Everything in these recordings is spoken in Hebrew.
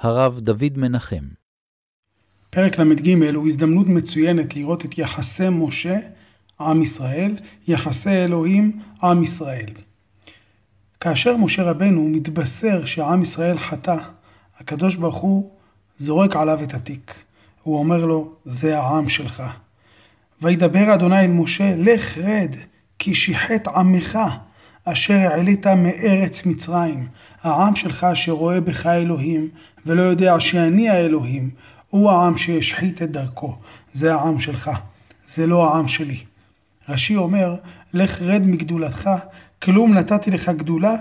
הרב דוד מנחם. פרק ל"ג הוא הזדמנות מצוינת לראות את יחסי משה, עם ישראל, יחסי אלוהים, עם ישראל. כאשר משה רבנו מתבשר שעם ישראל חטא, הקדוש ברוך הוא זורק עליו את התיק. הוא אומר לו, זה העם שלך. וידבר אדוני אל משה, לך רד, כי שיחת עמך, אשר העלית מארץ מצרים. העם שלך שרואה בך אלוהים, ולא יודע שאני האלוהים, הוא העם שהשחית את דרכו. זה העם שלך, זה לא העם שלי. רש"י אומר, לך רד מגדולתך, כלום נתתי לך גדולה,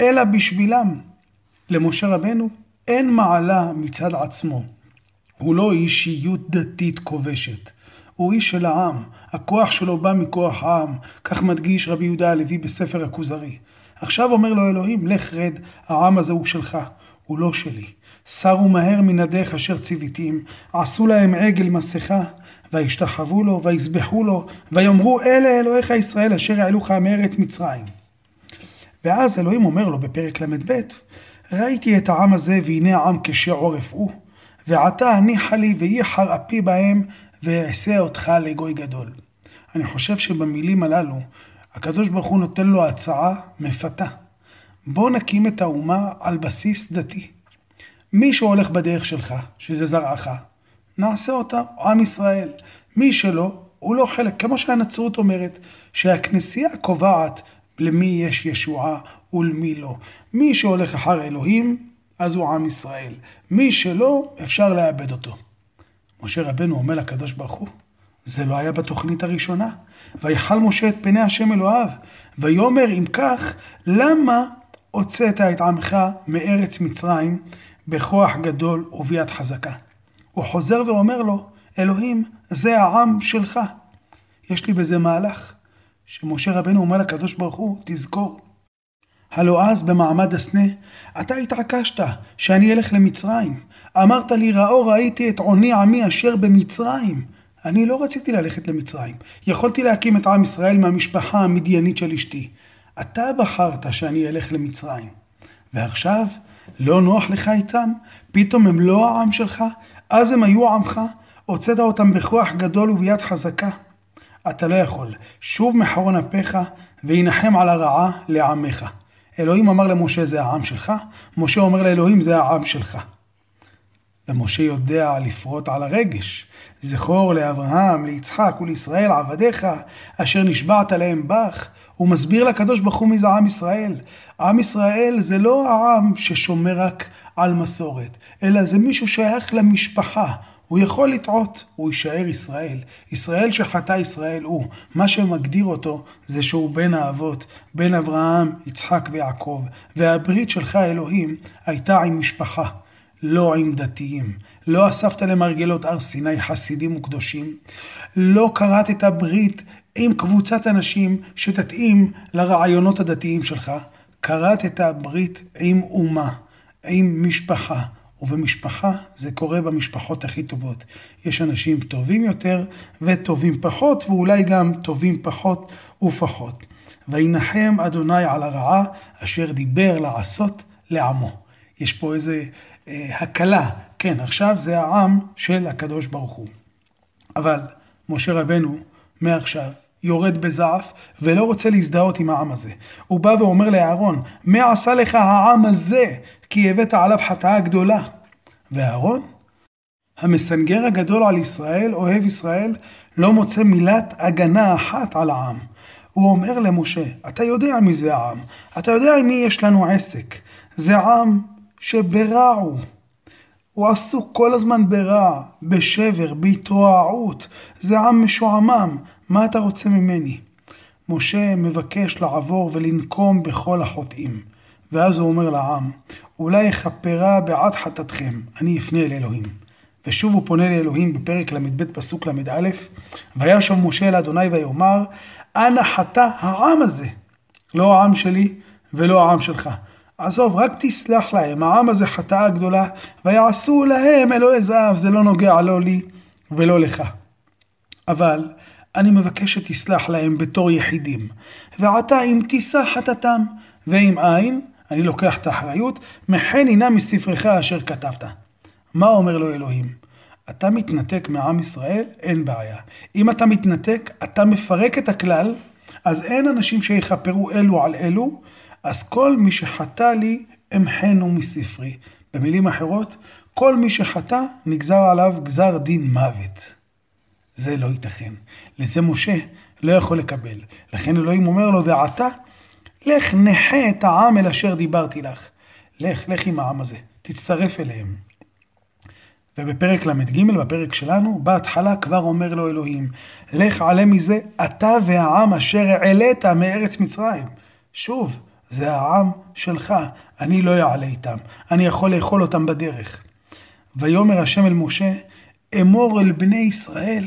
אלא בשבילם. למשה רבנו אין מעלה מצד עצמו. הוא לא אישיות דתית כובשת. הוא איש של העם, הכוח שלו בא מכוח העם, כך מדגיש רבי יהודה הלוי בספר הכוזרי. עכשיו אומר לו אלוהים, לך רד, העם הזה הוא שלך, הוא לא שלי. סרו מהר מנדיך אשר ציוויתים, עשו להם עגל מסכה, וישתחוו לו, ויזבחו לו, ויאמרו אלה אלוהיך ישראל אשר העלוך מארץ מצרים. ואז אלוהים אומר לו בפרק ל"ב, ראיתי את העם הזה והנה העם קשה עורף הוא, ועתה הניחה לי וייחר אפי בהם, ואעשה אותך לגוי גדול. אני חושב שבמילים הללו, הקדוש ברוך הוא נותן לו הצעה מפתה. בוא נקים את האומה על בסיס דתי. מי שהולך בדרך שלך, שזה זרעך, נעשה אותה עם ישראל. מי שלא, הוא לא חלק. כמו שהנצרות אומרת, שהכנסייה קובעת למי יש ישועה ולמי לא. מי שהולך אחר אלוהים, אז הוא עם ישראל. מי שלא, אפשר לאבד אותו. משה רבנו אומר לקדוש ברוך הוא, זה לא היה בתוכנית הראשונה. ויחל משה את פני השם אלוהיו, ויאמר אם כך, למה הוצאת את עמך מארץ מצרים בכוח גדול וביד חזקה? הוא חוזר ואומר לו, אלוהים, זה העם שלך. יש לי בזה מהלך, שמשה רבנו אומר לקדוש ברוך הוא, תזכור. הלא אז במעמד הסנה, אתה התעקשת שאני אלך למצרים. אמרת לי, ראו ראיתי את עוני עמי אשר במצרים. אני לא רציתי ללכת למצרים. יכולתי להקים את עם ישראל מהמשפחה המדיינית של אשתי. אתה בחרת שאני אלך למצרים. ועכשיו, לא נוח לך איתם? פתאום הם לא העם שלך? אז הם היו עמך? הוצאת אותם בכוח גדול וביד חזקה? אתה לא יכול. שוב מחרון אפיך, וינחם על הרעה לעמך. אלוהים אמר למשה, זה העם שלך? משה אומר לאלוהים, זה העם שלך. ומשה יודע לפרוט על הרגש. זכור לאברהם, ליצחק ולישראל עבדיך, אשר נשבעת להם בך. הוא מסביר לקדוש ברוך הוא מי זה עם ישראל. עם ישראל זה לא העם ששומר רק על מסורת, אלא זה מישהו שייך למשפחה. הוא יכול לטעות, הוא יישאר ישראל. ישראל שחטא ישראל הוא. מה שמגדיר אותו זה שהוא בן האבות, בן אברהם, יצחק ויעקב. והברית שלך, אלוהים, הייתה עם משפחה. לא עם דתיים. לא אספת למרגלות הר סיני חסידים וקדושים. לא קראת את הברית עם קבוצת אנשים שתתאים לרעיונות הדתיים שלך. קראת את הברית עם אומה, עם משפחה. ובמשפחה זה קורה במשפחות הכי טובות. יש אנשים טובים יותר וטובים פחות, ואולי גם טובים פחות ופחות. וינחם אדוני על הרעה אשר דיבר לעשות לעמו. יש פה איזה הקלה. כן, עכשיו זה העם של הקדוש ברוך הוא. אבל משה רבנו, מעכשיו, יורד בזעף ולא רוצה להזדהות עם העם הזה. הוא בא ואומר לאהרון, מה עשה לך העם הזה? כי הבאת עליו חטאה גדולה. ואהרון, המסנגר הגדול על ישראל, אוהב ישראל, לא מוצא מילת הגנה אחת על העם. הוא אומר למשה, אתה יודע מי זה העם, אתה יודע עם מי יש לנו עסק. זה עם שברע הוא. הוא עסוק כל הזמן ברע, בשבר, בהתרועעות. זה עם משועמם, מה אתה רוצה ממני? משה מבקש לעבור ולנקום בכל החוטאים. ואז הוא אומר לעם, אולי אכפרה בעד חטאתכם, אני אפנה אל אלוהים. ושוב הוא פונה לאלוהים בפרק ל"ב פסוק ל"א, וישב משה אל אדוני ויאמר, אנא חטא העם הזה, לא העם שלי ולא העם שלך. עזוב, רק תסלח להם, העם הזה חטאה גדולה, ויעשו להם אלוהי זהב, זה לא נוגע לא לי ולא לך. אבל אני מבקש שתסלח להם בתור יחידים, ועתה אם תישא חטאתם, ואם אין, אני לוקח את האחריות, מחן הנה מספרך אשר כתבת. מה אומר לו אלוהים? אתה מתנתק מעם ישראל, אין בעיה. אם אתה מתנתק, אתה מפרק את הכלל, אז אין אנשים שיכפרו אלו על אלו, אז כל מי שחטא לי, אמחנו מספרי. במילים אחרות, כל מי שחטא, נגזר עליו גזר דין מוות. זה לא ייתכן. לזה משה לא יכול לקבל. לכן אלוהים אומר לו, ועתה, לך נחה את העם אל אשר דיברתי לך. לך, לך עם העם הזה, תצטרף אליהם. ובפרק ל"ג, בפרק שלנו, בהתחלה כבר אומר לו אלוהים, לך עלה מזה, אתה והעם אשר העלית מארץ מצרים. שוב, זה העם שלך, אני לא אעלה איתם, אני יכול לאכול אותם בדרך. ויאמר השם אל משה, אמור אל בני ישראל,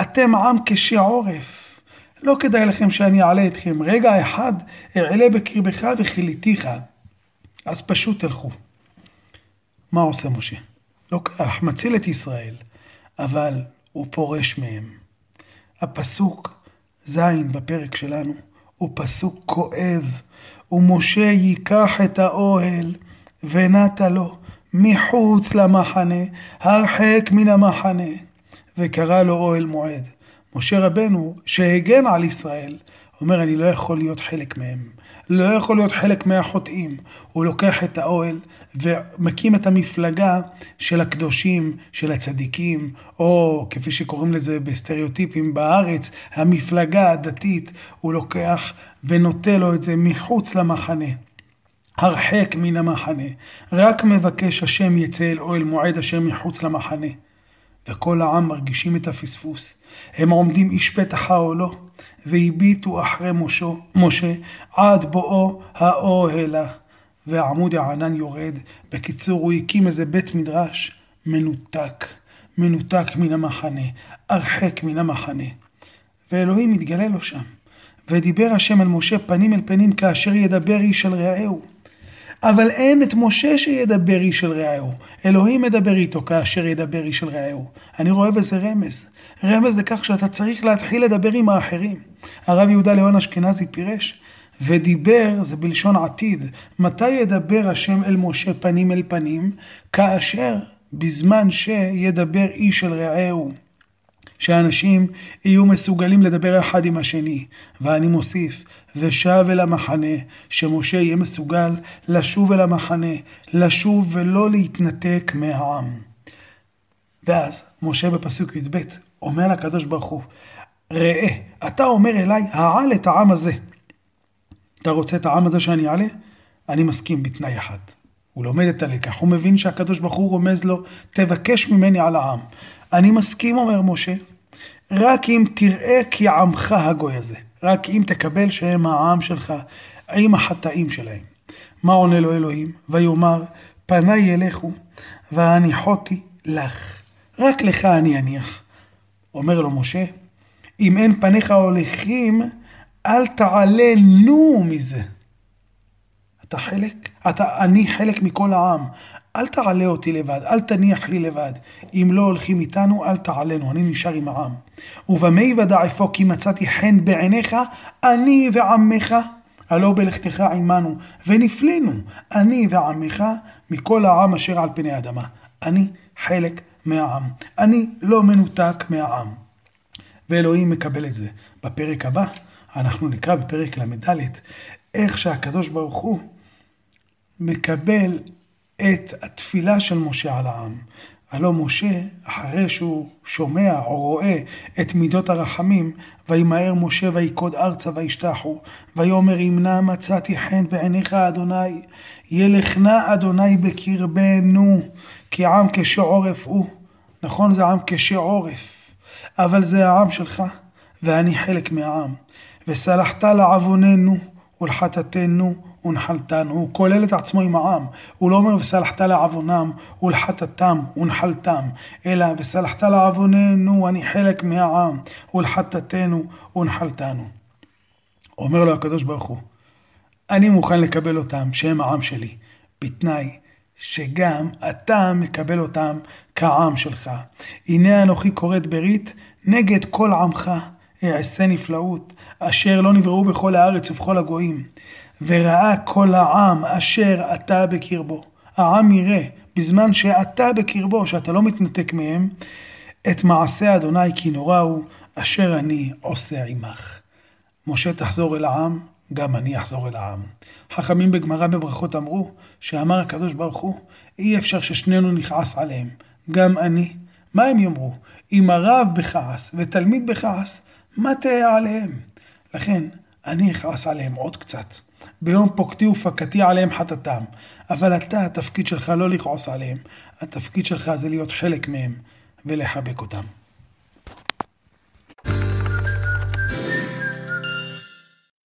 אתם עם קשי עורף. לא כדאי לכם שאני אעלה אתכם. רגע אחד אעלה בקרבך וכיליתיך. אז פשוט תלכו. מה עושה משה? לוקח, מציל את ישראל, אבל הוא פורש מהם. הפסוק ז' בפרק שלנו הוא פסוק כואב, ומשה ייקח את האוהל ונטה לו מחוץ למחנה, הרחק מן המחנה, וקרא לו אוהל מועד. משה רבנו, שהגן על ישראל, אומר, אני לא יכול להיות חלק מהם. לא יכול להיות חלק מהחוטאים. הוא לוקח את האוהל ומקים את המפלגה של הקדושים, של הצדיקים, או כפי שקוראים לזה בסטריאוטיפים בארץ, המפלגה הדתית, הוא לוקח ונוטה לו את זה מחוץ למחנה. הרחק מן המחנה, רק מבקש השם יצא אל אוהל מועד אשר מחוץ למחנה. וכל העם מרגישים את הפספוס. הם עומדים איש פתח האוהלו, והביטו אחרי מושו, משה עד בואו האוהלה. ועמוד הענן יורד. בקיצור, הוא הקים איזה בית מדרש מנותק, מנותק מן המחנה, הרחק מן המחנה. ואלוהים מתגלה לו שם. ודיבר השם אל משה פנים אל פנים כאשר ידבר איש אל רעהו. אבל אין את משה שידבר איש אל רעהו. אלוהים מדבר איתו כאשר ידבר איש אל רעהו. אני רואה בזה רמז. רמז לכך שאתה צריך להתחיל לדבר עם האחרים. הרב יהודה ליאון אשכנזי פירש, ודיבר זה בלשון עתיד. מתי ידבר השם אל משה פנים אל פנים? כאשר בזמן שידבר איש אל רעהו. שאנשים יהיו מסוגלים לדבר אחד עם השני. ואני מוסיף, ושב אל המחנה, שמשה יהיה מסוגל לשוב אל המחנה, לשוב ולא להתנתק מהעם. ואז משה בפסוק י"ב אומר לקדוש ברוך הוא, ראה, אתה אומר אליי, העל את העם הזה. אתה רוצה את העם הזה שאני אעלה? אני מסכים בתנאי אחד. הוא לומד את הלקח, הוא מבין שהקדוש ברוך הוא רומז לו, תבקש ממני על העם. אני מסכים, אומר משה, רק אם תראה כי עמך הגוי הזה. רק אם תקבל שהם העם שלך, עם החטאים שלהם. מה עונה לו אלוהים? ויאמר, פניי ילכו, והניחותי לך. רק לך אני אניח. אומר לו משה, אם אין פניך הולכים, אל תעלנו מזה. אתה חלק, אתה, אני חלק מכל העם. אל תעלה אותי לבד, אל תניח לי לבד. אם לא הולכים איתנו, אל תעלנו, אני נשאר עם העם. ובמה יוודע אפוא כי מצאתי חן בעיניך, אני ועמך, הלא בלכתך עמנו, ונפלינו, אני ועמך, מכל העם אשר על פני האדמה. אני חלק מהעם. אני לא מנותק מהעם. ואלוהים מקבל את זה. בפרק הבא, אנחנו נקרא בפרק ל"ד, איך שהקדוש ברוך הוא מקבל את התפילה של משה על העם. הלא משה, אחרי שהוא שומע או רואה את מידות הרחמים, וימהר משה ויקוד ארצה וישתחו, ויאמר אם נא מצאתי חן בעיניך אדוני, ילך נא אדוני בקרבנו, כי עם קשה עורף הוא. נכון, זה עם קשה עורף, אבל זה העם שלך, ואני חלק מהעם. וסלחת לעווננו ולחטאתנו ונחלתנו, הוא כולל את עצמו עם העם. הוא לא אומר וסלחת לעוונם ולחטאתם ונחלתם, אלא וסלחת לעווננו, אני חלק מהעם, ולחטאתנו ונחלתנו. אומר לו הקדוש ברוך הוא, אני מוכן לקבל אותם, שהם העם שלי, בתנאי שגם אתה מקבל אותם כעם שלך. הנה אנוכי כורת ברית נגד כל עמך, אעשה נפלאות, אשר לא נבראו בכל הארץ ובכל הגויים. וראה כל העם אשר אתה בקרבו. העם יראה, בזמן שאתה בקרבו, שאתה לא מתנתק מהם, את מעשה אדוני כי נורא הוא, אשר אני עושה עמך. משה תחזור אל העם, גם אני אחזור אל העם. חכמים בגמרא בברכות אמרו, שאמר הקדוש ברוך הוא, אי אפשר ששנינו נכעס עליהם, גם אני. מה הם יאמרו? אם הרב בכעס ותלמיד בכעס, מה תהיה עליהם? לכן, אני אכעס עליהם עוד קצת. ביום פוקדי ופקתי עליהם חטאתם. אבל אתה, התפקיד שלך לא לכעוס עליהם. התפקיד שלך זה להיות חלק מהם ולחבק אותם.